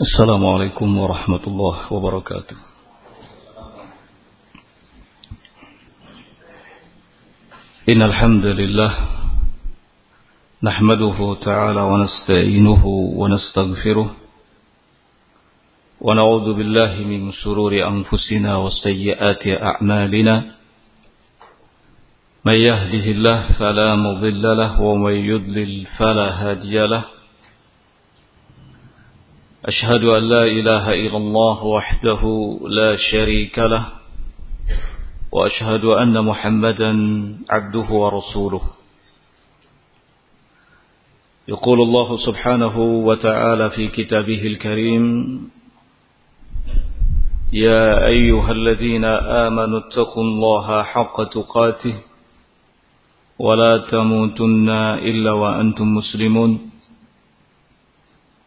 السلام عليكم ورحمة الله وبركاته. إن الحمد لله نحمده تعالى ونستعينه ونستغفره ونعوذ بالله من شرور أنفسنا وسيئات أعمالنا. من يهده الله فلا مضل له ومن يضلل فلا هادي له. أشهد أن لا إله إلا الله وحده لا شريك له وأشهد أن محمدا عبده ورسوله. يقول الله سبحانه وتعالى في كتابه الكريم يا أيها الذين آمنوا اتقوا الله حق تقاته ولا تموتن إلا وأنتم مسلمون.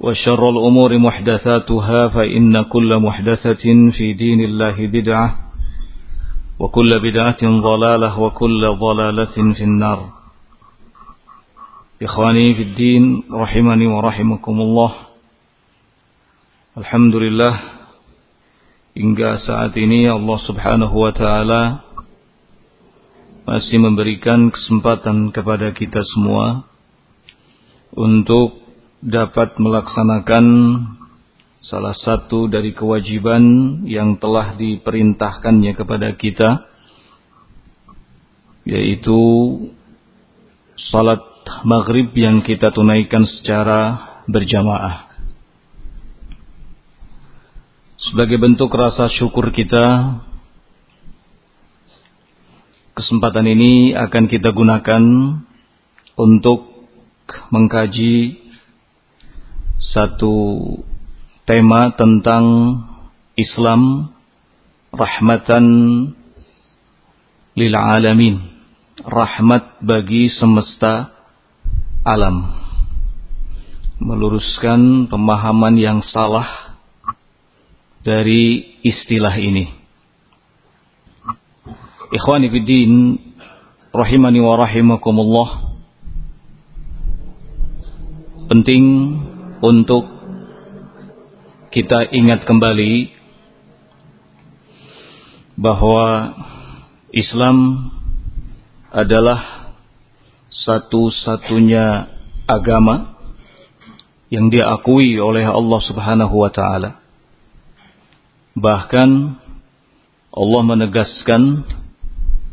وشر الأمور محدثاتها فإن كل محدثة في دين الله بدعة وكل بدعة ضلالة وكل ضلالة في النار إخواني في الدين رحمني ورحمكم الله الحمد لله hingga saat ini Allah Subhanahu wa taala masih memberikan kesempatan kepada kita semua untuk dapat melaksanakan salah satu dari kewajiban yang telah diperintahkannya kepada kita yaitu salat maghrib yang kita tunaikan secara berjamaah. Sebagai bentuk rasa syukur kita kesempatan ini akan kita gunakan untuk mengkaji satu tema tentang Islam rahmatan lil alamin rahmat bagi semesta alam meluruskan pemahaman yang salah dari istilah ini. Ikhwani fiddin rahimani wa rahimakumullah. Penting untuk kita ingat kembali bahwa Islam adalah satu-satunya agama yang diakui oleh Allah Subhanahu wa taala. Bahkan Allah menegaskan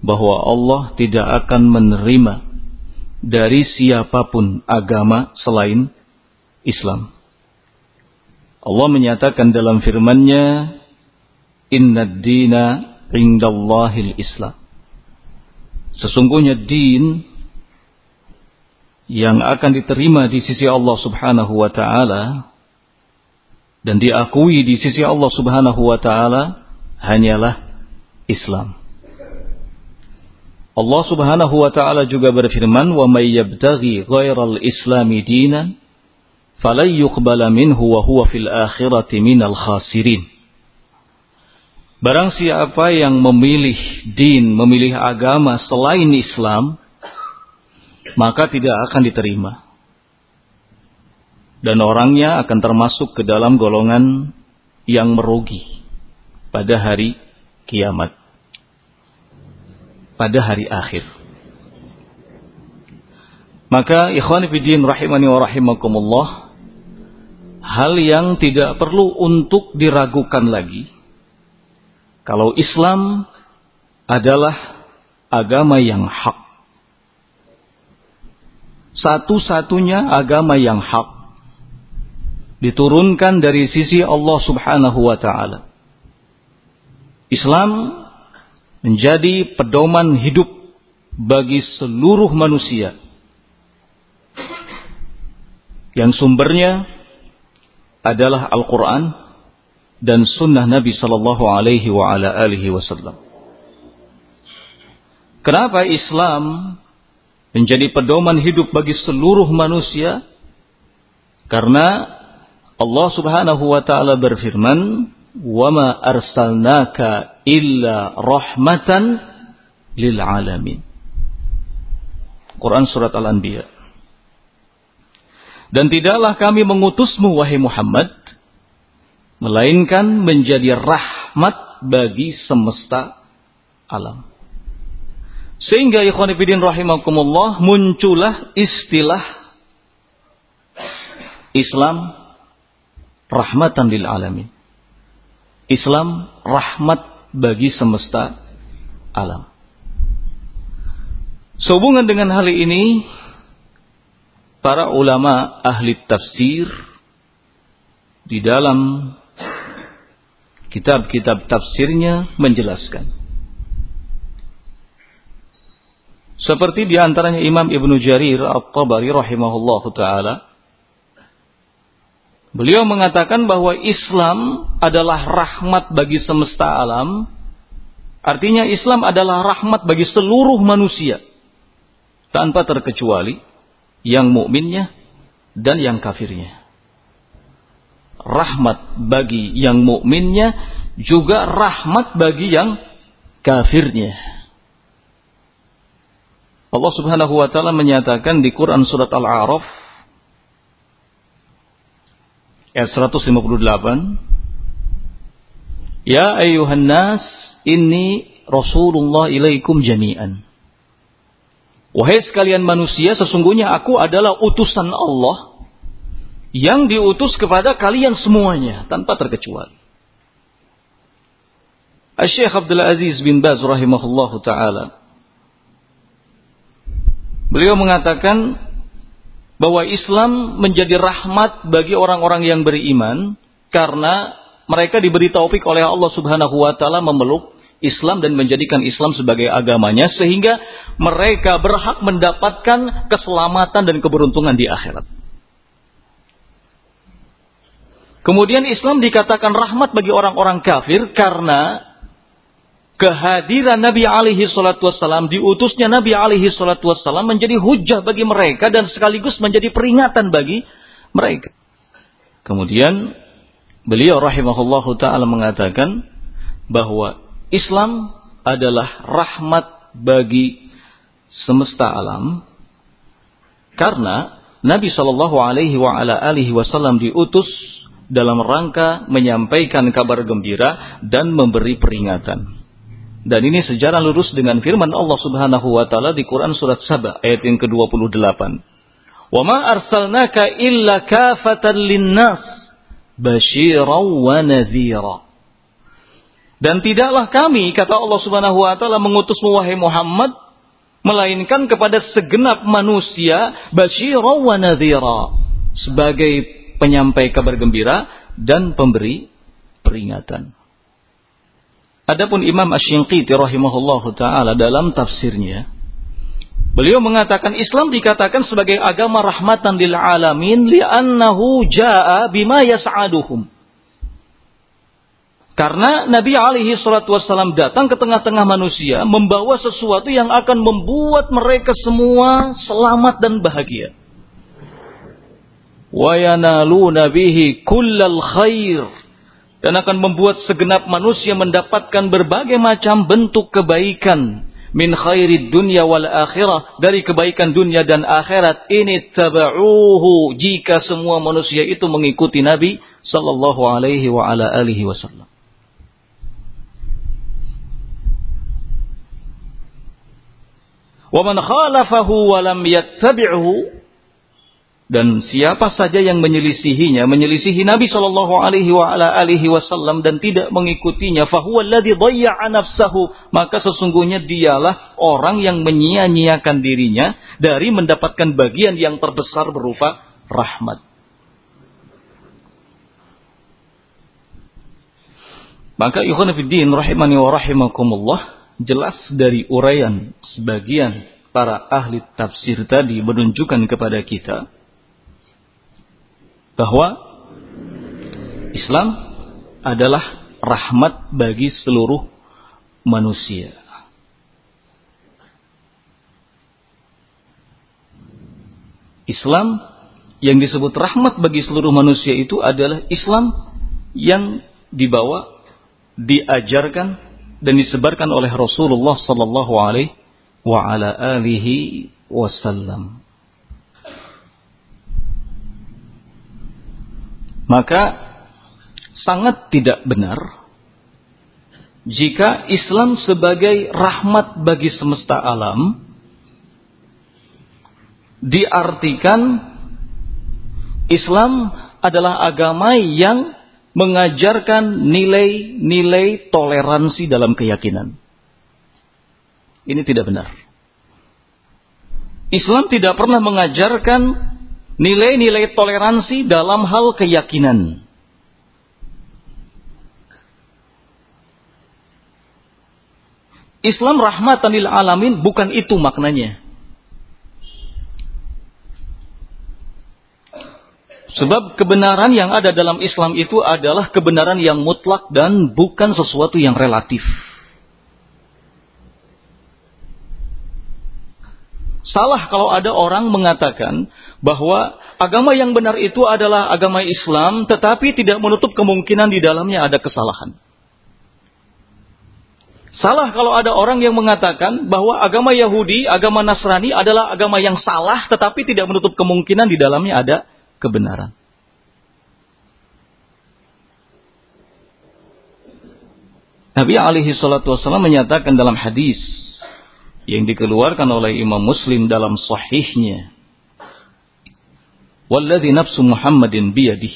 bahwa Allah tidak akan menerima dari siapa pun agama selain Islam. Allah menyatakan dalam firman-Nya, "Inna dina indallahil Islam." Sesungguhnya din yang akan diterima di sisi Allah Subhanahu wa taala dan diakui di sisi Allah Subhanahu wa taala hanyalah Islam. Allah Subhanahu wa taala juga berfirman, "Wa may yabtaghi ghairal islami dinan falan yuqbala minhu wa huwa fil akhirati khasirin." Barang siapa yang memilih din, memilih agama selain Islam, maka tidak akan diterima dan orangnya akan termasuk ke dalam golongan yang merugi pada hari kiamat. Pada hari akhir. Maka ikhwan fillah rahimani wa rahimakumullah hal yang tidak perlu untuk diragukan lagi kalau Islam adalah agama yang hak satu-satunya agama yang hak. Diturunkan dari sisi Allah subhanahu wa ta'ala. Islam menjadi pedoman hidup bagi seluruh manusia. Yang sumbernya adalah Al-Quran dan sunnah Nabi Sallallahu Alaihi Wasallam. Kenapa Islam menjadi pedoman hidup bagi seluruh manusia? Karena Allah Subhanahu wa taala berfirman ma arsalnaka illa rahmatan lil alamin. Quran surat Al-Anbiya Dan tidaklah kami mengutusmu wahai Muhammad melainkan menjadi rahmat bagi semesta alam sehingga ikhwanifidin rahimakumullah muncullah istilah Islam rahmatan lil alamin. Islam rahmat bagi semesta alam. Sehubungan dengan hal ini, para ulama ahli tafsir di dalam kitab-kitab tafsirnya menjelaskan Seperti di antaranya Imam Ibnu Jarir At-Tabari rahimahullah taala. Beliau mengatakan bahwa Islam adalah rahmat bagi semesta alam. Artinya Islam adalah rahmat bagi seluruh manusia tanpa terkecuali yang mukminnya dan yang kafirnya. Rahmat bagi yang mukminnya juga rahmat bagi yang kafirnya. Allah Subhanahu wa taala menyatakan di Quran surat Al-A'raf ayat 158 Ya ayuhan nas inni Rasulullah ilaikum jami'an Wahai sekalian manusia sesungguhnya aku adalah utusan Allah yang diutus kepada kalian semuanya tanpa terkecuali. Syekh Abdul Aziz bin Baz rahimahullahu taala. Beliau mengatakan bahwa Islam menjadi rahmat bagi orang-orang yang beriman karena mereka diberi taufik oleh Allah Subhanahu wa taala memeluk Islam dan menjadikan Islam sebagai agamanya sehingga mereka berhak mendapatkan keselamatan dan keberuntungan di akhirat. Kemudian Islam dikatakan rahmat bagi orang-orang kafir karena kehadiran Nabi alaihi salatu wassalam, diutusnya Nabi alaihi salatu wassalam menjadi hujah bagi mereka dan sekaligus menjadi peringatan bagi mereka. Kemudian beliau rahimahullahu taala mengatakan bahwa Islam adalah rahmat bagi semesta alam karena Nabi Shallallahu Alaihi Wasallam diutus dalam rangka menyampaikan kabar gembira dan memberi peringatan. Dan ini sejarah lurus dengan firman Allah Subhanahu wa taala di Quran surat Saba ayat yang ke-28. "Wa ma arsalnaka illa kafatan linnas basyiran wa nadhira." Dan tidaklah kami kata Allah Subhanahu wa taala mengutusmu wahai Muhammad melainkan kepada segenap manusia basyiran wa nadhira sebagai penyampai kabar gembira dan pemberi peringatan. Adapun Imam Asy-Syanqiti rahimahullahu taala dalam tafsirnya beliau mengatakan Islam dikatakan sebagai agama rahmatan lil alamin li'annahu jaa bima yas'aduhum. Karena Nabi alaihi salatu wassalam datang ke tengah-tengah manusia membawa sesuatu yang akan membuat mereka semua selamat dan bahagia. Wa yanaluna bihi kullal khair. Dan akan membuat segenap manusia mendapatkan berbagai macam bentuk kebaikan. Min khairid dunya wal akhirah. Dari kebaikan dunia dan akhirat. Ini tabauhu. Jika semua manusia itu mengikuti Nabi sallallahu alaihi wasallam wa man khalafahu wa lam yattabi'hu dan siapa saja yang menyelisihinya, menyelisihi Nabi Shallallahu Alaihi Wasallam dan tidak mengikutinya, fahuwa alladhi nafsahu, maka sesungguhnya dialah orang yang menyia-nyiakan dirinya dari mendapatkan bagian yang terbesar berupa rahmat. Maka ikhwan rahimani wa rahimakumullah jelas dari uraian sebagian para ahli tafsir tadi menunjukkan kepada kita bahwa Islam adalah rahmat bagi seluruh manusia. Islam yang disebut rahmat bagi seluruh manusia itu adalah Islam yang dibawa, diajarkan dan disebarkan oleh Rasulullah sallallahu alaihi wasallam. Maka sangat tidak benar jika Islam sebagai rahmat bagi semesta alam diartikan Islam adalah agama yang mengajarkan nilai-nilai toleransi dalam keyakinan. Ini tidak benar. Islam tidak pernah mengajarkan nilai-nilai toleransi dalam hal keyakinan. Islam rahmatan lil alamin bukan itu maknanya. Sebab kebenaran yang ada dalam Islam itu adalah kebenaran yang mutlak dan bukan sesuatu yang relatif. Salah kalau ada orang mengatakan bahwa agama yang benar itu adalah agama Islam, tetapi tidak menutup kemungkinan di dalamnya ada kesalahan. Salah kalau ada orang yang mengatakan bahwa agama Yahudi, agama Nasrani adalah agama yang salah, tetapi tidak menutup kemungkinan di dalamnya ada kebenaran. Nabi alaihi salatu wasallam menyatakan dalam hadis yang dikeluarkan oleh Imam Muslim dalam sahihnya. Walladhi nafsu Muhammadin biyadih.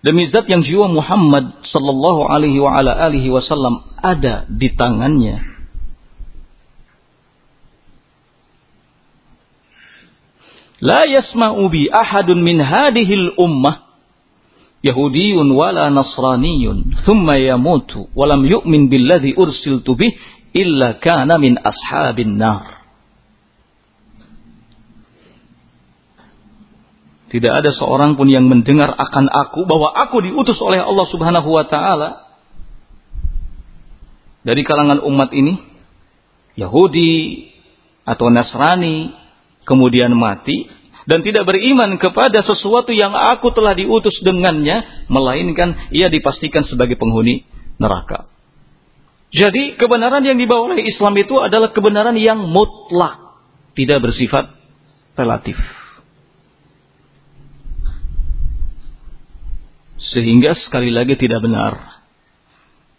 Demi zat yang jiwa Muhammad sallallahu alaihi wa ala alihi wasallam ada di tangannya. La yasma'u bi ahadun min hadihil ummah Yahudiyun wala Nasraniyun thumma yamutu walam yu'min billadhi ursiltu bih illa kana min ashabin nar. Tidak ada seorang pun yang mendengar akan aku bahwa aku diutus oleh Allah Subhanahu wa taala dari kalangan umat ini Yahudi atau Nasrani kemudian mati dan tidak beriman kepada sesuatu yang aku telah diutus dengannya melainkan ia dipastikan sebagai penghuni neraka. Jadi kebenaran yang dibawa oleh Islam itu adalah kebenaran yang mutlak, tidak bersifat relatif. Sehingga sekali lagi tidak benar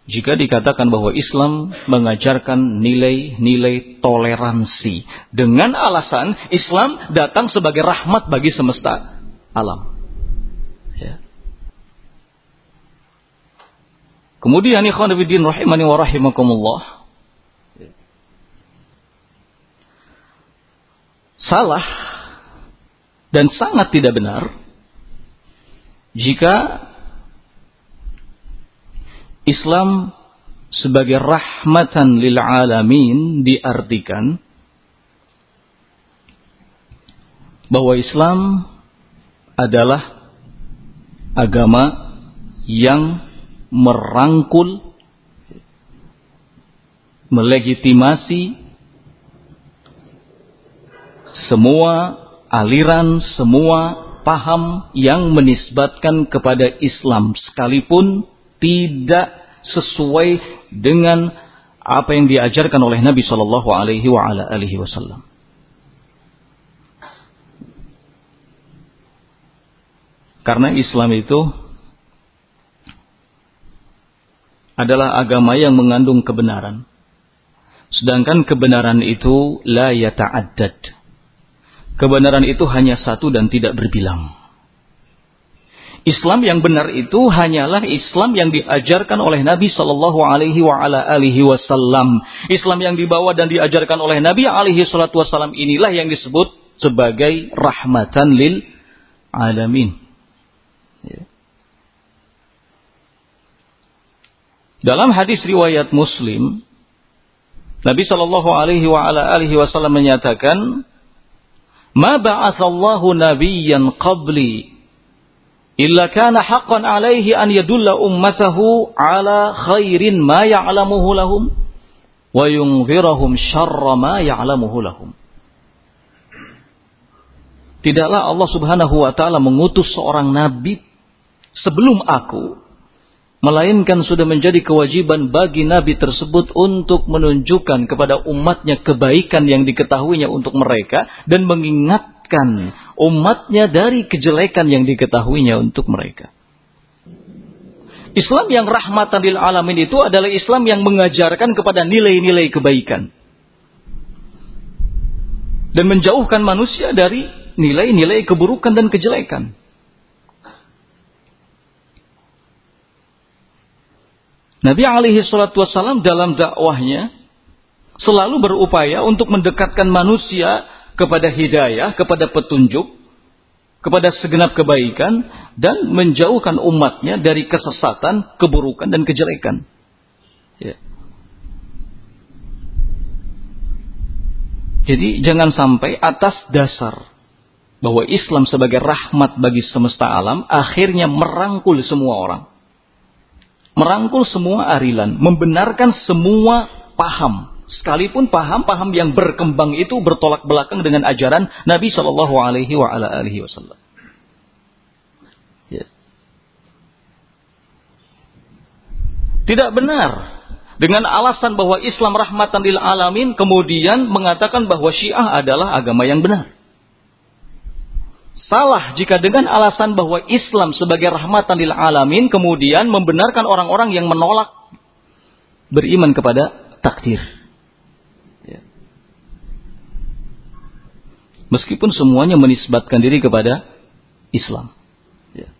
jika dikatakan bahwa Islam mengajarkan nilai-nilai toleransi dengan alasan Islam datang sebagai rahmat bagi semesta alam. Kemudian ikhwan fillah rahimani wa rahimakumullah. Salah dan sangat tidak benar jika Islam sebagai rahmatan lil alamin diartikan bahwa Islam adalah agama yang merangkul, melegitimasi semua aliran, semua paham yang menisbatkan kepada Islam sekalipun tidak sesuai dengan apa yang diajarkan oleh Nabi Shallallahu Alaihi Wasallam. Karena Islam itu adalah agama yang mengandung kebenaran. Sedangkan kebenaran itu la yata'addad. kebenaran itu hanya satu dan tidak berbilang. Islam yang benar itu hanyalah Islam yang diajarkan oleh Nabi Shallallahu Alaihi Wasallam. Islam yang dibawa dan diajarkan oleh Nabi Alaihi Wasallam inilah yang disebut sebagai rahmatan lil alamin. Ya. Dalam hadis riwayat Muslim, Nabi Shallallahu Alaihi Wasallam menyatakan, "Ma ba'athallahu nabiyyan qabli illa kana haqqan alaihi an yadulla ummatahu ala khairin ma ya'lamuhu lahum wa yunzirahum syarra ma ya'lamuhu lahum." Tidaklah Allah Subhanahu wa taala mengutus seorang nabi sebelum aku melainkan sudah menjadi kewajiban bagi nabi tersebut untuk menunjukkan kepada umatnya kebaikan yang diketahuinya untuk mereka dan mengingatkan umatnya dari kejelekan yang diketahuinya untuk mereka. Islam yang rahmatan lil alamin itu adalah Islam yang mengajarkan kepada nilai-nilai kebaikan dan menjauhkan manusia dari nilai-nilai keburukan dan kejelekan. Nabi alaihi salatu wassalam dalam dakwahnya selalu berupaya untuk mendekatkan manusia kepada hidayah, kepada petunjuk, kepada segenap kebaikan dan menjauhkan umatnya dari kesesatan, keburukan dan kejelekan. Ya. Jadi jangan sampai atas dasar bahwa Islam sebagai rahmat bagi semesta alam akhirnya merangkul semua orang merangkul semua arilan, membenarkan semua paham. Sekalipun paham-paham yang berkembang itu bertolak belakang dengan ajaran Nabi Shallallahu Alaihi Wasallam. Ya. Tidak benar dengan alasan bahwa Islam rahmatan lil alamin kemudian mengatakan bahwa Syiah adalah agama yang benar. Salah jika dengan alasan bahwa Islam sebagai rahmatan lil alamin kemudian membenarkan orang-orang yang menolak beriman kepada takdir. Ya. Meskipun semuanya menisbatkan diri kepada Islam. Ya.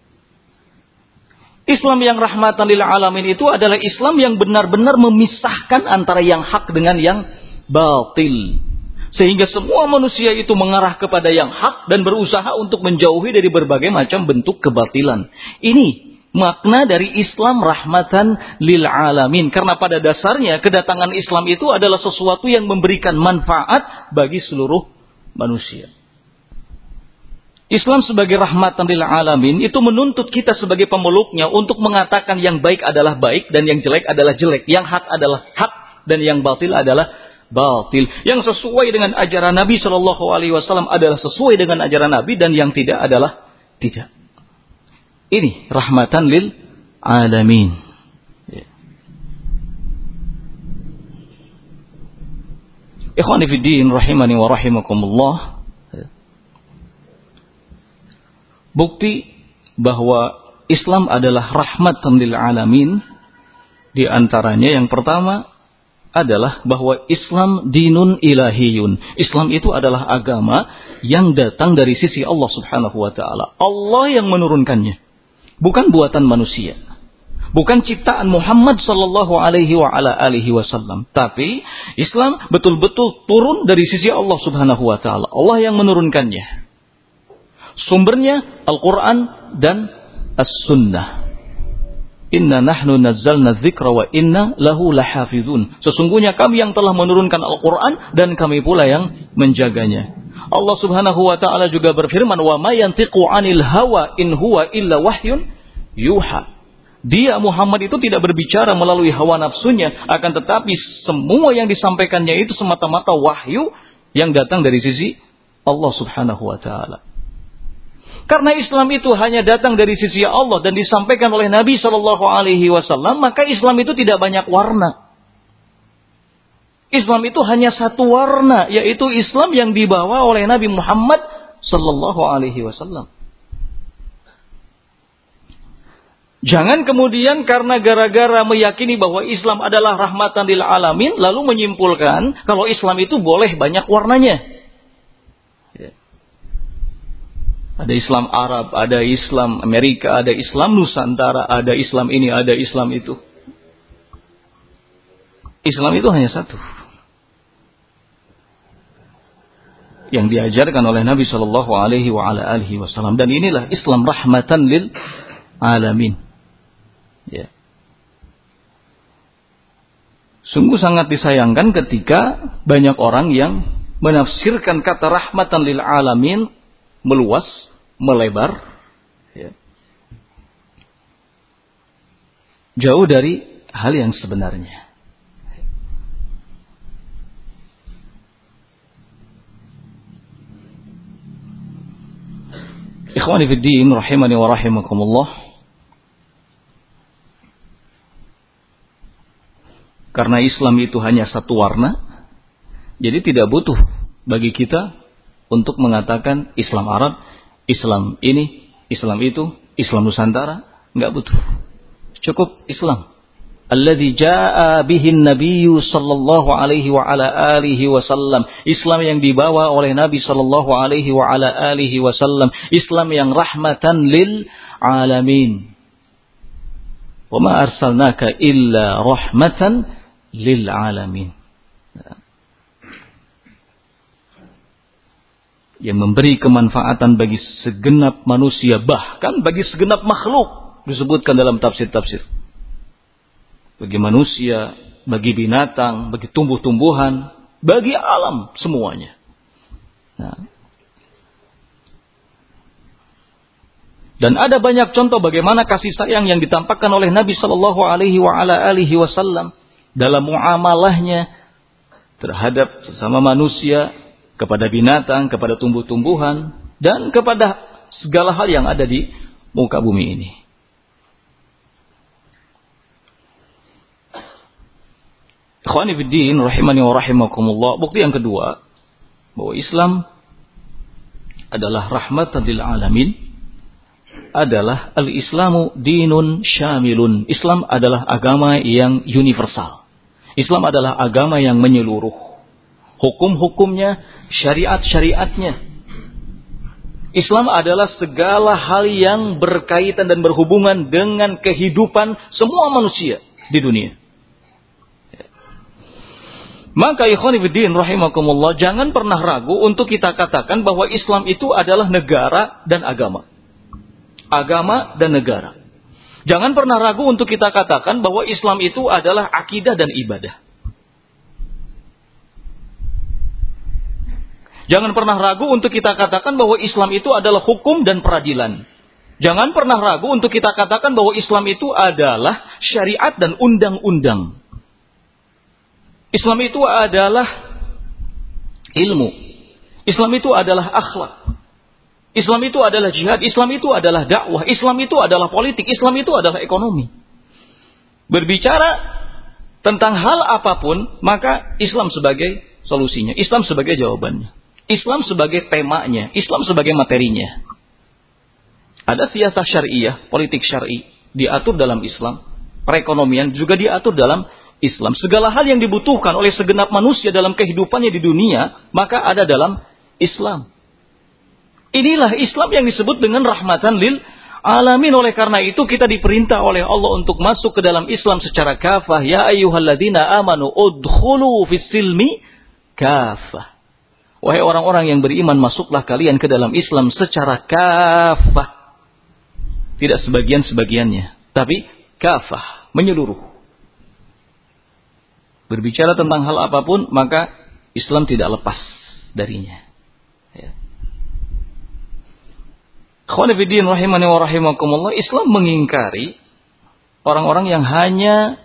Islam yang rahmatan lil alamin itu adalah Islam yang benar-benar memisahkan antara yang hak dengan yang batil. Sehingga semua manusia itu mengarah kepada yang hak dan berusaha untuk menjauhi dari berbagai macam bentuk kebatilan. Ini makna dari Islam rahmatan lil alamin. Karena pada dasarnya kedatangan Islam itu adalah sesuatu yang memberikan manfaat bagi seluruh manusia. Islam sebagai rahmatan lil alamin itu menuntut kita sebagai pemeluknya untuk mengatakan yang baik adalah baik dan yang jelek adalah jelek, yang hak adalah hak dan yang batil adalah batil. Yang sesuai dengan ajaran Nabi Shallallahu Alaihi Wasallam adalah sesuai dengan ajaran Nabi dan yang tidak adalah tidak. Ini rahmatan lil alamin. Ya. Ikhwani fiddin rahimani wa rahimakumullah. Bukti bahwa Islam adalah rahmatan lil alamin di antaranya yang pertama adalah bahwa Islam dinun ilahiyun. Islam itu adalah agama yang datang dari sisi Allah Subhanahu wa taala. Allah yang menurunkannya. Bukan buatan manusia. Bukan ciptaan Muhammad sallallahu alaihi wa ala alihi wasallam, tapi Islam betul-betul turun dari sisi Allah Subhanahu wa taala. Allah yang menurunkannya. Sumbernya Al-Qur'an dan As-Sunnah. Inna nahnu nazzalna dzikra wa inna lahu lahafizun. Sesungguhnya kami yang telah menurunkan Al-Qur'an dan kami pula yang menjaganya. Allah Subhanahu wa taala juga berfirman, "Wa ma yantiqu 'anil hawa in huwa illa wahyun yuha." Dia Muhammad itu tidak berbicara melalui hawa nafsunya, akan tetapi semua yang disampaikannya itu semata-mata wahyu yang datang dari sisi Allah Subhanahu wa taala. Karena Islam itu hanya datang dari sisi Allah dan disampaikan oleh Nabi Shallallahu Alaihi Wasallam, maka Islam itu tidak banyak warna. Islam itu hanya satu warna, yaitu Islam yang dibawa oleh Nabi Muhammad Shallallahu Alaihi Wasallam. Jangan kemudian karena gara-gara meyakini bahwa Islam adalah rahmatan lil alamin, lalu menyimpulkan kalau Islam itu boleh banyak warnanya. Ada Islam Arab, ada Islam Amerika, ada Islam Nusantara, ada Islam ini, ada Islam itu. Islam itu hanya satu. Yang diajarkan oleh Nabi Shallallahu Alaihi Wasallam dan inilah Islam rahmatan lil alamin. Ya. Sungguh sangat disayangkan ketika banyak orang yang menafsirkan kata rahmatan lil alamin meluas, melebar, ya. jauh dari hal yang sebenarnya. Ikhwani fi din rahimani wa rahimakumullah. Karena Islam itu hanya satu warna, jadi tidak butuh bagi kita untuk mengatakan Islam Arab, Islam ini, Islam itu, Islam Nusantara, nggak butuh. Cukup Islam. Alladhi ja'a bihin nabiyyu sallallahu alaihi wa ala alihi wasallam. Islam yang dibawa oleh Nabi sallallahu alaihi wa ala alihi wasallam. Islam yang rahmatan lil alamin. Wa ma arsalnaka illa rahmatan lil alamin. Yang memberi kemanfaatan bagi segenap manusia, bahkan bagi segenap makhluk. Disebutkan dalam tafsir-tafsir. Bagi manusia, bagi binatang, bagi tumbuh-tumbuhan, bagi alam semuanya. Nah. Dan ada banyak contoh bagaimana kasih sayang yang ditampakkan oleh Nabi Shallallahu Alaihi Wasallam dalam muamalahnya terhadap sesama manusia, kepada binatang, kepada tumbuh-tumbuhan, dan kepada segala hal yang ada di muka bumi ini. Ikhwani rahimani wa rahimakumullah. Bukti yang kedua bahwa Islam adalah rahmatan lil alamin adalah al-Islamu dinun syamilun. Islam adalah agama yang universal. Islam adalah agama yang menyeluruh. Hukum-hukumnya, syariat-syariatnya. Islam adalah segala hal yang berkaitan dan berhubungan dengan kehidupan semua manusia di dunia. Maka ikhwanifiddin rahimakumullah jangan pernah ragu untuk kita katakan bahwa Islam itu adalah negara dan agama. Agama dan negara. Jangan pernah ragu untuk kita katakan bahwa Islam itu adalah akidah dan ibadah. Jangan pernah ragu untuk kita katakan bahwa Islam itu adalah hukum dan peradilan. Jangan pernah ragu untuk kita katakan bahwa Islam itu adalah syariat dan undang-undang. Islam itu adalah ilmu. Islam itu adalah akhlak. Islam itu adalah jihad, Islam itu adalah dakwah, Islam itu adalah politik, Islam itu adalah ekonomi. Berbicara tentang hal apa pun, maka Islam sebagai solusinya, Islam sebagai jawabannya, Islam sebagai temanya, Islam sebagai materinya. Ada siasat syariah, politik syari, diatur dalam Islam, perekonomian juga diatur dalam Islam. Segala hal yang dibutuhkan oleh segenap manusia dalam kehidupannya di dunia, maka ada dalam Islam. Inilah Islam yang disebut dengan rahmatan lil alamin. Oleh karena itu kita diperintah oleh Allah untuk masuk ke dalam Islam secara kafah. Ya ayyuhalladzina amanu udkhulu fis kafah. Wahai orang-orang yang beriman, masuklah kalian ke dalam Islam secara kafah. Tidak sebagian-sebagiannya, tapi kafah, menyeluruh. Berbicara tentang hal apa pun, maka Islam tidak lepas darinya. Ya. Khawanifiddin rahimani wa rahimakumullah, Islam mengingkari orang-orang yang hanya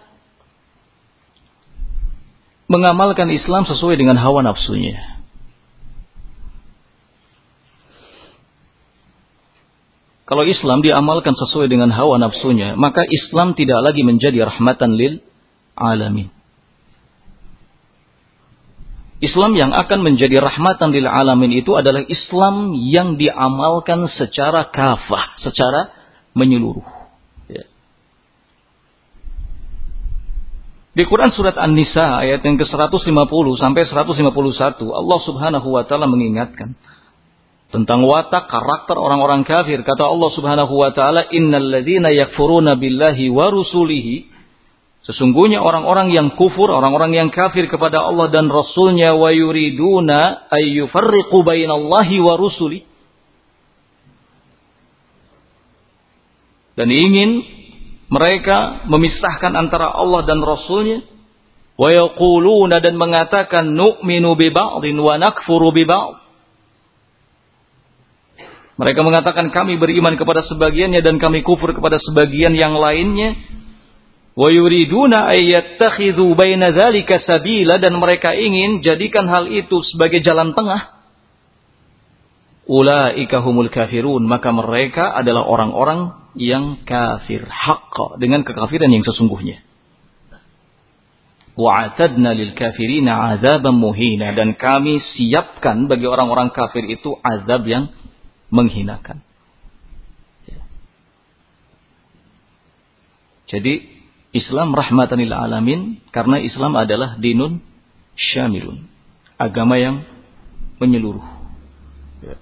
mengamalkan Islam sesuai dengan hawa nafsunya. Kalau Islam diamalkan sesuai dengan hawa nafsunya, maka Islam tidak lagi menjadi rahmatan lil alamin. Islam yang akan menjadi rahmatan lil alamin itu adalah Islam yang diamalkan secara kafah, secara menyeluruh. Ya. Di Quran surat An-Nisa ayat yang ke-150 sampai 151 Allah Subhanahu wa taala mengingatkan tentang watak karakter orang-orang kafir. Kata Allah Subhanahu wa taala, "Innal ladzina yakfuruna billahi wa rusulihi" Sesungguhnya orang-orang yang kufur, orang-orang yang kafir kepada Allah dan Rasulnya wa yuriduna ayyufarriqu bainallahi wa rusuli. Dan ingin mereka memisahkan antara Allah dan Rasulnya. Wa yaquluna dan mengatakan nu'minu bi ba'din wa nakfuru bi ba'd. Mereka mengatakan kami beriman kepada sebagiannya dan kami kufur kepada sebagian yang lainnya. Wa yuriduna ayyattakhidhu baina dzalika sabila dan mereka ingin jadikan hal itu sebagai jalan tengah. Ulaika humul kafirun, maka mereka adalah orang-orang yang kafir haqqa dengan kekafiran yang sesungguhnya. Wa'atadna lil kafirina azaban muhina dan kami siapkan bagi orang-orang kafir itu azab yang menghinakan. Ya. Jadi Islam rahmatan lil alamin karena Islam adalah dinun syamilun. Agama yang menyeluruh. Ya.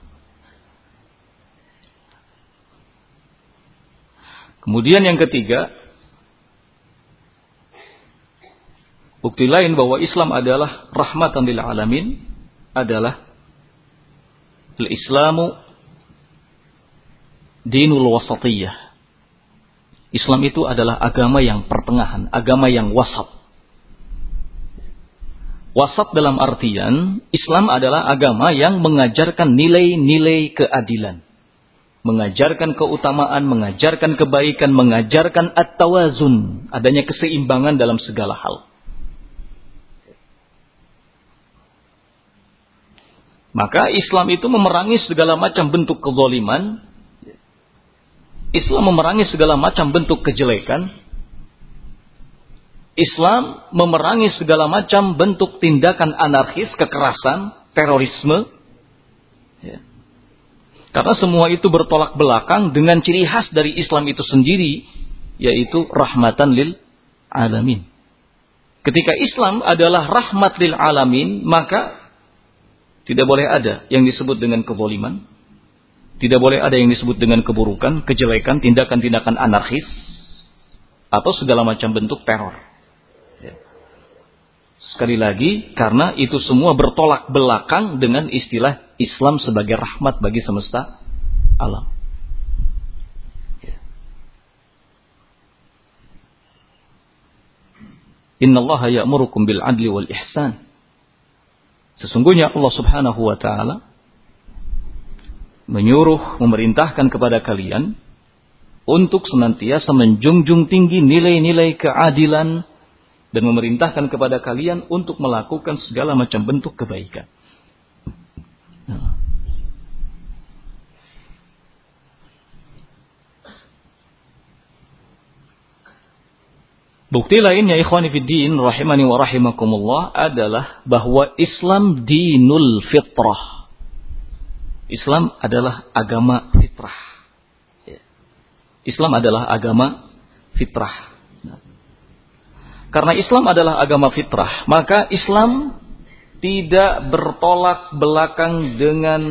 Kemudian yang ketiga, bukti lain bahwa Islam adalah rahmatan lil alamin adalah al-Islamu dinul wasatiyah. Islam itu adalah agama yang pertengahan, agama yang wasat. Wasat dalam artian Islam adalah agama yang mengajarkan nilai-nilai keadilan. Mengajarkan keutamaan, mengajarkan kebaikan, mengajarkan at-tawazun. Adanya keseimbangan dalam segala hal. Maka Islam itu memerangi segala macam bentuk kezoliman Islam memerangi segala macam bentuk kejelekan. Islam memerangi segala macam bentuk tindakan anarkis, kekerasan, terorisme. Ya. Karena semua itu bertolak belakang dengan ciri khas dari Islam itu sendiri, yaitu rahmatan lil alamin. Ketika Islam adalah rahmat lil alamin, maka tidak boleh ada yang disebut dengan kezaliman, tidak boleh ada yang disebut dengan keburukan, kejelekan, tindakan-tindakan anarkis, atau segala macam bentuk teror. Ya. Sekali lagi, karena itu semua bertolak belakang dengan istilah Islam sebagai rahmat bagi semesta alam. Ya. Inna Allah ya'murukum bil adli wal ihsan. Sesungguhnya Allah subhanahu wa ta'ala menyuruh, memerintahkan kepada kalian untuk senantiasa menjunjung tinggi nilai-nilai keadilan dan memerintahkan kepada kalian untuk melakukan segala macam bentuk kebaikan. Bukti lainnya ikhwani fiddin rahimani wa rahimakumullah adalah bahwa Islam dinul fitrah Islam adalah agama fitrah. Ya. Islam adalah agama fitrah. Nah. Karena Islam adalah agama fitrah, maka Islam tidak bertolak belakang dengan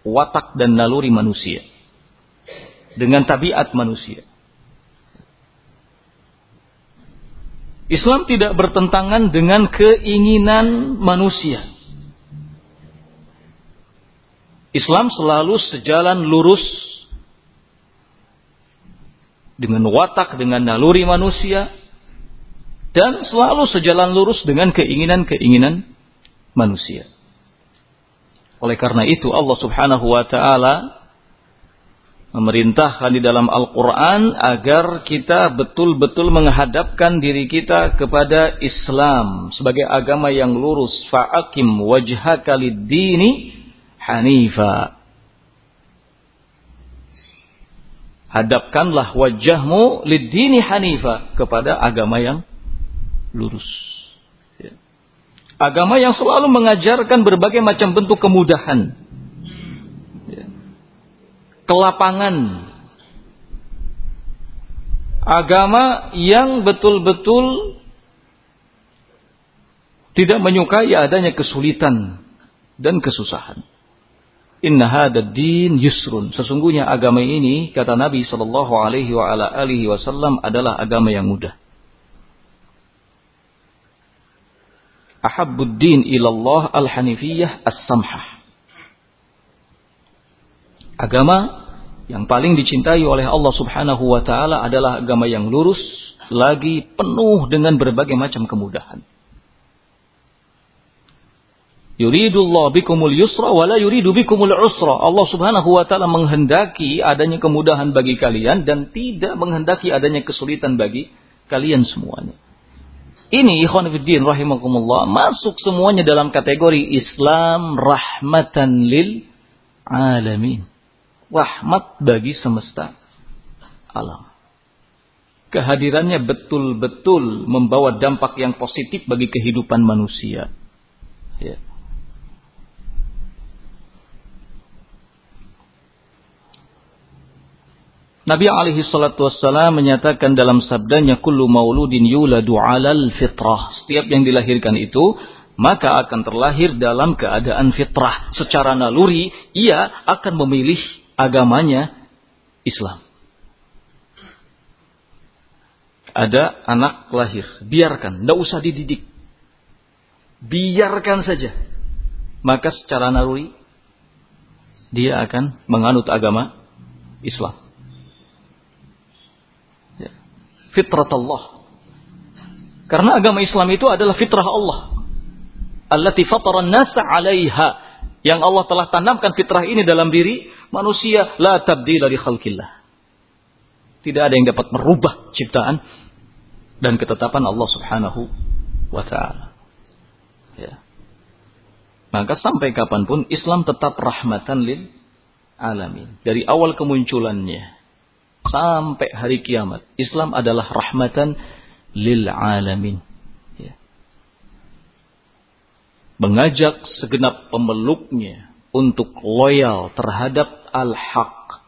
watak dan naluri manusia. Dengan tabiat manusia. Islam tidak bertentangan dengan keinginan manusia. Islam selalu sejalan lurus dengan watak, dengan naluri manusia, dan selalu sejalan lurus dengan keinginan-keinginan manusia. Oleh karena itu Allah Subhanahu wa taala memerintahkan di dalam Al-Qur'an agar kita betul-betul menghadapkan diri kita kepada Islam sebagai agama yang lurus. Fa'akim wajhaka lid-dini hanifa. Hadapkanlah wajahmu lidini hanifa kepada agama yang lurus. Ya. Agama yang selalu mengajarkan berbagai macam bentuk kemudahan. Ya. Kelapangan. Agama yang betul-betul tidak menyukai adanya kesulitan dan kesusahan. Inna hadad din yusrun. Sesungguhnya agama ini kata Nabi sallallahu alaihi wa ala alihi wasallam adalah agama yang mudah. Ahabbud din ilallah al-hanifiyah as-samhah. Agama yang paling dicintai oleh Allah Subhanahu wa taala adalah agama yang lurus lagi penuh dengan berbagai macam kemudahan. Yuridullah bikumul yusra wala yuridu bikumul usra. Allah Subhanahu wa taala menghendaki adanya kemudahan bagi kalian dan tidak menghendaki adanya kesulitan bagi kalian semuanya. Ini ikhwan fillah rahimakumullah masuk semuanya dalam kategori Islam rahmatan lil alamin. Rahmat bagi semesta alam. Kehadirannya betul-betul membawa dampak yang positif bagi kehidupan manusia. Ya. Nabi alaihi salatu wassalam menyatakan dalam sabdanya kullu mauludin yuladu alal fitrah. Setiap yang dilahirkan itu maka akan terlahir dalam keadaan fitrah. Secara naluri ia akan memilih agamanya Islam. Ada anak lahir, biarkan, tidak usah dididik. Biarkan saja. Maka secara naluri dia akan menganut agama Islam fitrat Allah. Karena agama Islam itu adalah fitrah Allah. Allati fataran nasa 'alaiha. Yang Allah telah tanamkan fitrah ini dalam diri manusia la tabdila li khalqillah. Tidak ada yang dapat merubah ciptaan dan ketetapan Allah Subhanahu wa taala. Ya. Maka sampai kapan pun Islam tetap rahmatan lil alamin. Dari awal kemunculannya sampai hari kiamat. Islam adalah rahmatan lil alamin. Ya. Mengajak segenap pemeluknya untuk loyal terhadap al-haq.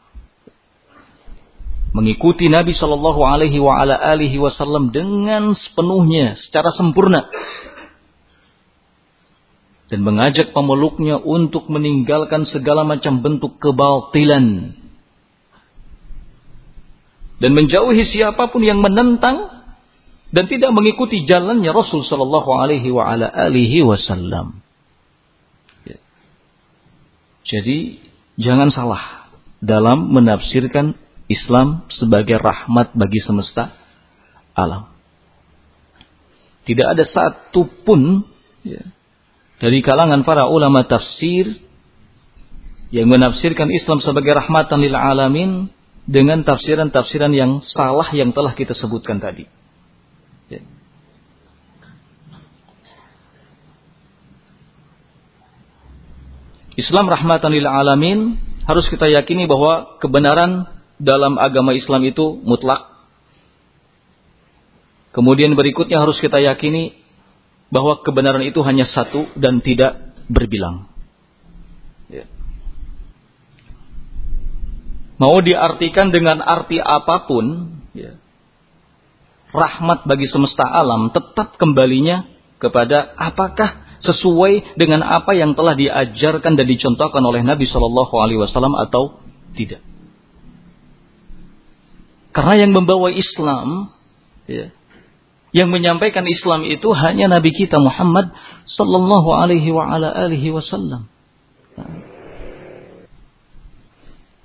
Mengikuti Nabi Shallallahu Alaihi Wasallam dengan sepenuhnya, secara sempurna, dan mengajak pemeluknya untuk meninggalkan segala macam bentuk kebatilan dan menjauhi siapa pun yang menentang dan tidak mengikuti jalannya Rasul Shallallahu Alaihi Wasallam. Ya. Jadi jangan salah dalam menafsirkan Islam sebagai rahmat bagi semesta alam. Tidak ada satu pun ya, dari kalangan para ulama tafsir yang menafsirkan Islam sebagai rahmatan lil alamin dengan tafsiran-tafsiran yang salah yang telah kita sebutkan tadi. Ya. Islam rahmatan lil alamin harus kita yakini bahwa kebenaran dalam agama Islam itu mutlak. Kemudian berikutnya harus kita yakini bahwa kebenaran itu hanya satu dan tidak berbilang. Mau diartikan dengan arti apa pun, ya, rahmat bagi semesta alam tetap kembalinya kepada apakah sesuai dengan apa yang telah diajarkan dan dicontohkan oleh Nabi Shallallahu Alaihi Wasallam atau tidak. Karena yang membawa Islam, ya, yang menyampaikan Islam itu hanya Nabi kita Muhammad Sallallahu Alaihi Wasallam.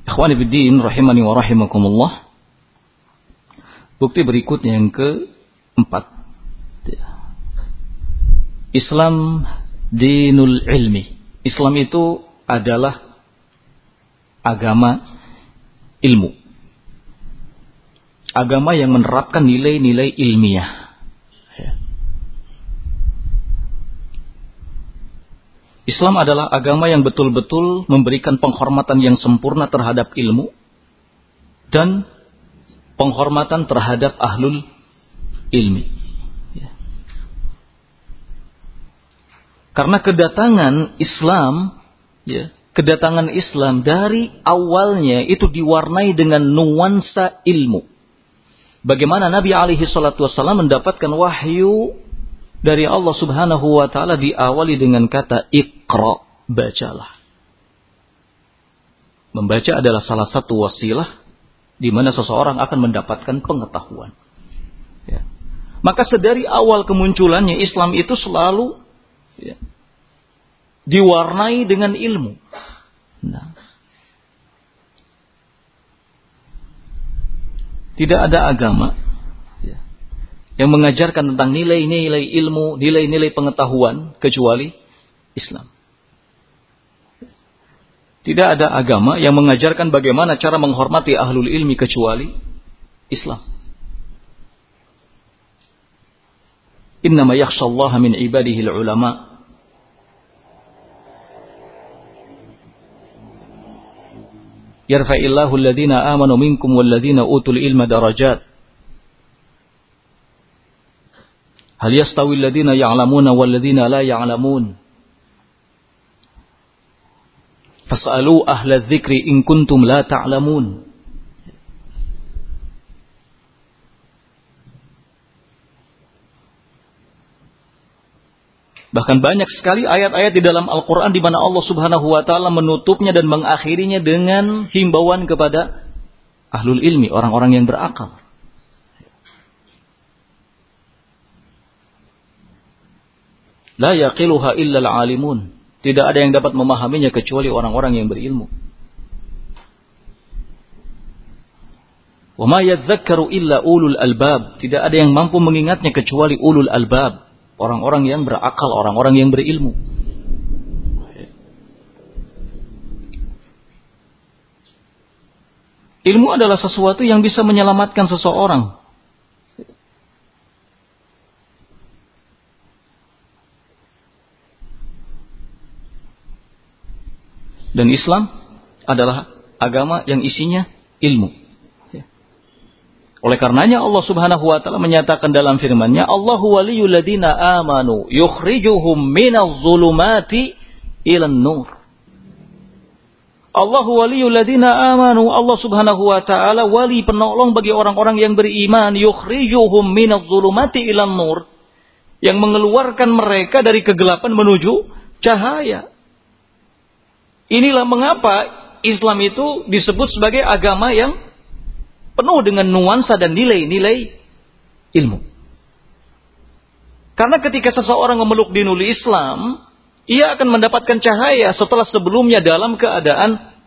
Ikhwani biddin rahimani wa rahimakumullah. Bukti berikutnya yang keempat. Islam dinul ilmi. Islam itu adalah agama ilmu. Agama yang menerapkan nilai-nilai ilmiah. Islam adalah agama yang betul-betul memberikan penghormatan yang sempurna terhadap ilmu dan penghormatan terhadap ahlul ilmi. Ya. Karena kedatangan Islam, ya, kedatangan Islam dari awalnya itu diwarnai dengan nuansa ilmu. Bagaimana Nabi alaihi salatu wasallam mendapatkan wahyu dari Allah Subhanahu wa taala diawali dengan kata Iqra, bacalah. Membaca adalah salah satu wasilah di mana seseorang akan mendapatkan pengetahuan. Ya. Maka sedari awal kemunculannya Islam itu selalu ya, diwarnai dengan ilmu. Nah, tidak ada agama yang mengajarkan tentang nilai-nilai ilmu, nilai-nilai pengetahuan kecuali Islam. Tidak ada agama yang mengajarkan bagaimana cara menghormati ahlul ilmi kecuali Islam. Innama yakhshallaha min ibadihi ulama. Yarfa'illahu alladhina amanu minkum walladhina utul ilma darajat. Hal yastawi alladhina ya'lamuna walladhina la ya'lamun. Fas'alu ahla dzikri in kuntum la ta'lamun. Bahkan banyak sekali ayat-ayat di dalam Al-Quran di mana Allah subhanahu wa ta'ala menutupnya dan mengakhirinya dengan himbauan kepada ahlul ilmi, orang-orang yang berakal. La yaqiluha illa al-alimun. Tidak ada yang dapat memahaminya kecuali orang-orang yang berilmu. Wa ma yadzakkaru illa ulul albab. Tidak ada yang mampu mengingatnya kecuali ulul albab. Orang-orang yang berakal, orang-orang yang berilmu. Ilmu adalah sesuatu yang bisa menyelamatkan seseorang Dan Islam adalah agama yang isinya ilmu. Ya. Oleh karenanya Allah Subhanahu wa taala menyatakan dalam firman-Nya, "Allahu waliyul ladina amanu yukhrijuhum minadh zulumati ilan nur." Allahu waliyul ladina amanu, Allah Subhanahu wa taala wali penolong bagi orang-orang yang beriman, yukhrijuhum minadh zulumati ilan nur. Yang mengeluarkan mereka dari kegelapan menuju cahaya. Inilah mengapa Islam itu disebut sebagai agama yang penuh dengan nuansa dan nilai-nilai ilmu. Karena ketika seseorang memeluk dinul Islam, ia akan mendapatkan cahaya setelah sebelumnya dalam keadaan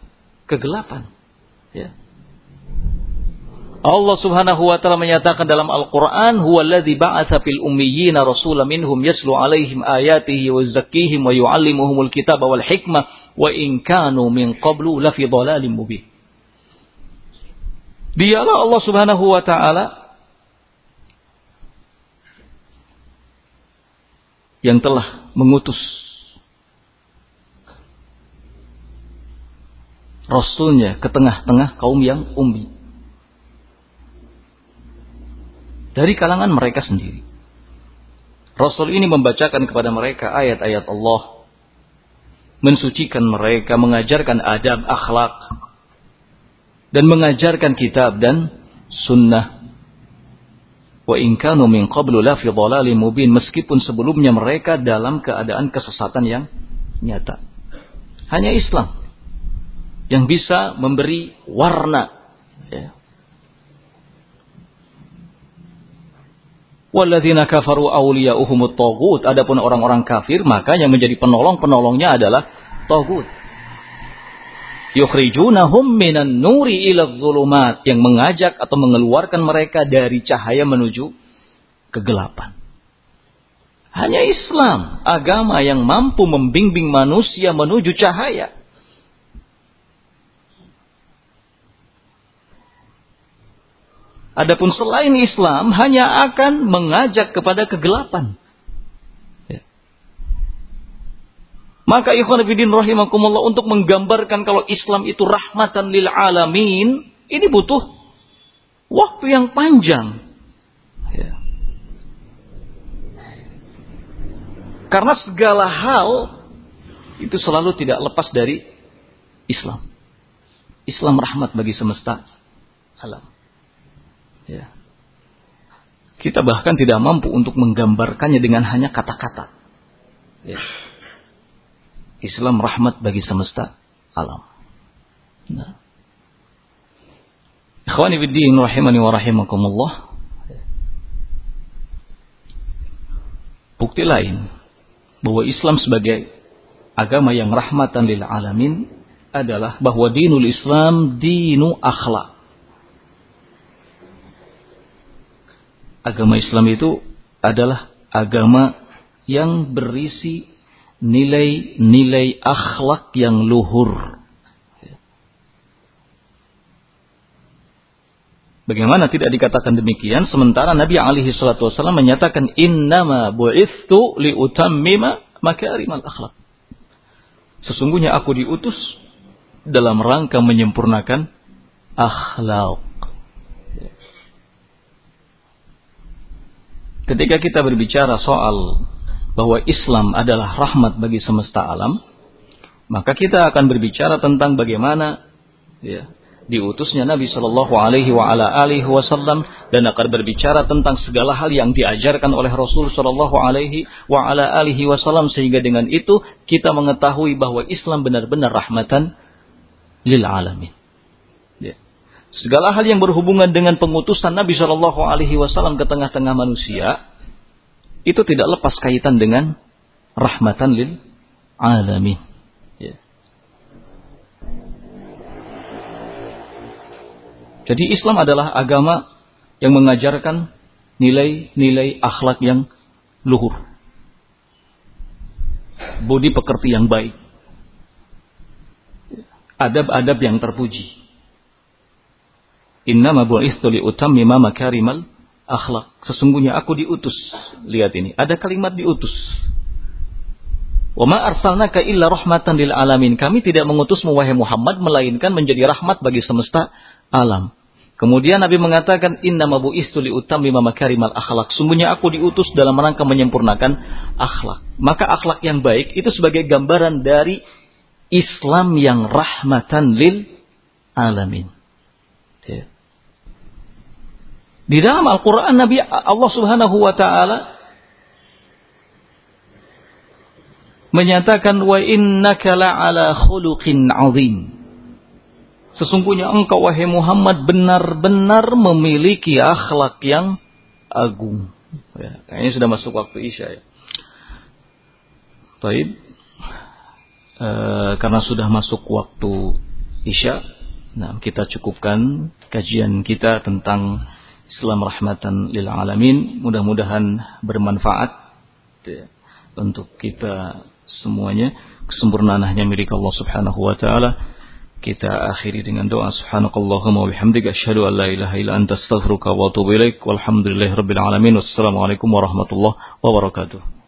kegelapan. Ya. Allah Subhanahu wa taala menyatakan dalam Al-Qur'an, "Huwallazi ba'atsa fil ummiyina rasulan minhum yaslu 'alaihim ayatihi wa yuzakkihim wa yu'allimuhumul kitaba wal hikmah wa in kanu min qablu lafi dhalalin mubin." Dialah Allah Subhanahu wa taala yang telah mengutus Rasulnya ke tengah-tengah kaum yang ummi dari kalangan mereka sendiri. Rasul ini membacakan kepada mereka ayat-ayat Allah, mensucikan mereka, mengajarkan adab akhlak, dan mengajarkan kitab dan sunnah. Wa in kanu min qablu la fi mubin meskipun sebelumnya mereka dalam keadaan kesesatan yang nyata. Hanya Islam yang bisa memberi warna ya, Walladzina kafaru awliya'uhumut tagut. Adapun orang-orang kafir, maka yang menjadi penolong-penolongnya adalah tagut. Yukhrijunahum minan nuri ila zulumat. Yang mengajak atau mengeluarkan mereka dari cahaya menuju kegelapan. Hanya Islam, agama yang mampu membimbing manusia menuju cahaya. Adapun selain Islam hanya akan mengajak kepada kegelapan. Ya. Maka ikhwan fillah rahimakumullah untuk menggambarkan kalau Islam itu rahmatan lil alamin, ini butuh waktu yang panjang. Ya. Karena segala hal itu selalu tidak lepas dari Islam. Islam rahmat bagi semesta alam. Ya. Kita bahkan tidak mampu untuk menggambarkannya dengan hanya kata-kata. Ya. Islam rahmat bagi semesta alam. Nah. Ikhwani biddin rahimani wa rahimakumullah. Bukti lain bahwa Islam sebagai agama yang rahmatan lil alamin adalah bahwa dinul Islam dinu akhlak. Agama Islam itu adalah agama yang berisi nilai-nilai akhlak yang luhur. Bagaimana tidak dikatakan demikian sementara Nabi alaihi salatu wasallam menyatakan innama bu'ithu liutammima makarimal akhlak. Sesungguhnya aku diutus dalam rangka menyempurnakan akhlak. Ketika kita berbicara soal bahwa Islam adalah rahmat bagi semesta alam, maka kita akan berbicara tentang bagaimana ya, diutusnya Nabi Shallallahu Alaihi Wasallam dan akan berbicara tentang segala hal yang diajarkan oleh Rasul Shallallahu Alaihi Wasallam sehingga dengan itu kita mengetahui bahwa Islam benar-benar rahmatan lil alamin. Ya. Segala hal yang berhubungan dengan pengutusan Nabi Shallallahu Alaihi Wasallam ke tengah-tengah manusia itu tidak lepas kaitan dengan rahmatan lil alamin. Jadi Islam adalah agama yang mengajarkan nilai-nilai akhlak yang luhur. Budi pekerti yang baik. Adab-adab yang terpuji. Inna bu'ithu liutammima makarimal akhlak. Sesungguhnya aku diutus. Lihat ini, ada kalimat diutus. Wa ma arsalnaka illa rahmatan lil alamin. Kami tidak mengutusmu wahai Muhammad melainkan menjadi rahmat bagi semesta alam. Kemudian Nabi mengatakan inna utam lima makarimal akhlak. Sungguhnya aku diutus dalam rangka menyempurnakan akhlak. Maka akhlak yang baik itu sebagai gambaran dari Islam yang rahmatan lil alamin. Ya. Di dalam Al-Quran Nabi Allah subhanahu wa ta'ala menyatakan wa innaka la'ala khuluqin azim. Sesungguhnya engkau wahai Muhammad benar-benar memiliki akhlak yang agung. Ya, kayaknya sudah masuk waktu Isya ya. Taib. E, karena sudah masuk waktu Isya, nah kita cukupkan kajian kita tentang Islam rahmatan lil alamin. Mudah-mudahan bermanfaat ya, untuk kita semuanya. Kesempurnaan hanya milik Allah Subhanahu wa taala. Kita akhiri dengan doa. Subhanakallahumma wa bihamdika asyhadu an la ilaha illa anta astaghfiruka wa atubu ilaik. Walhamdulillahirabbil alamin. Wassalamualaikum warahmatullahi wabarakatuh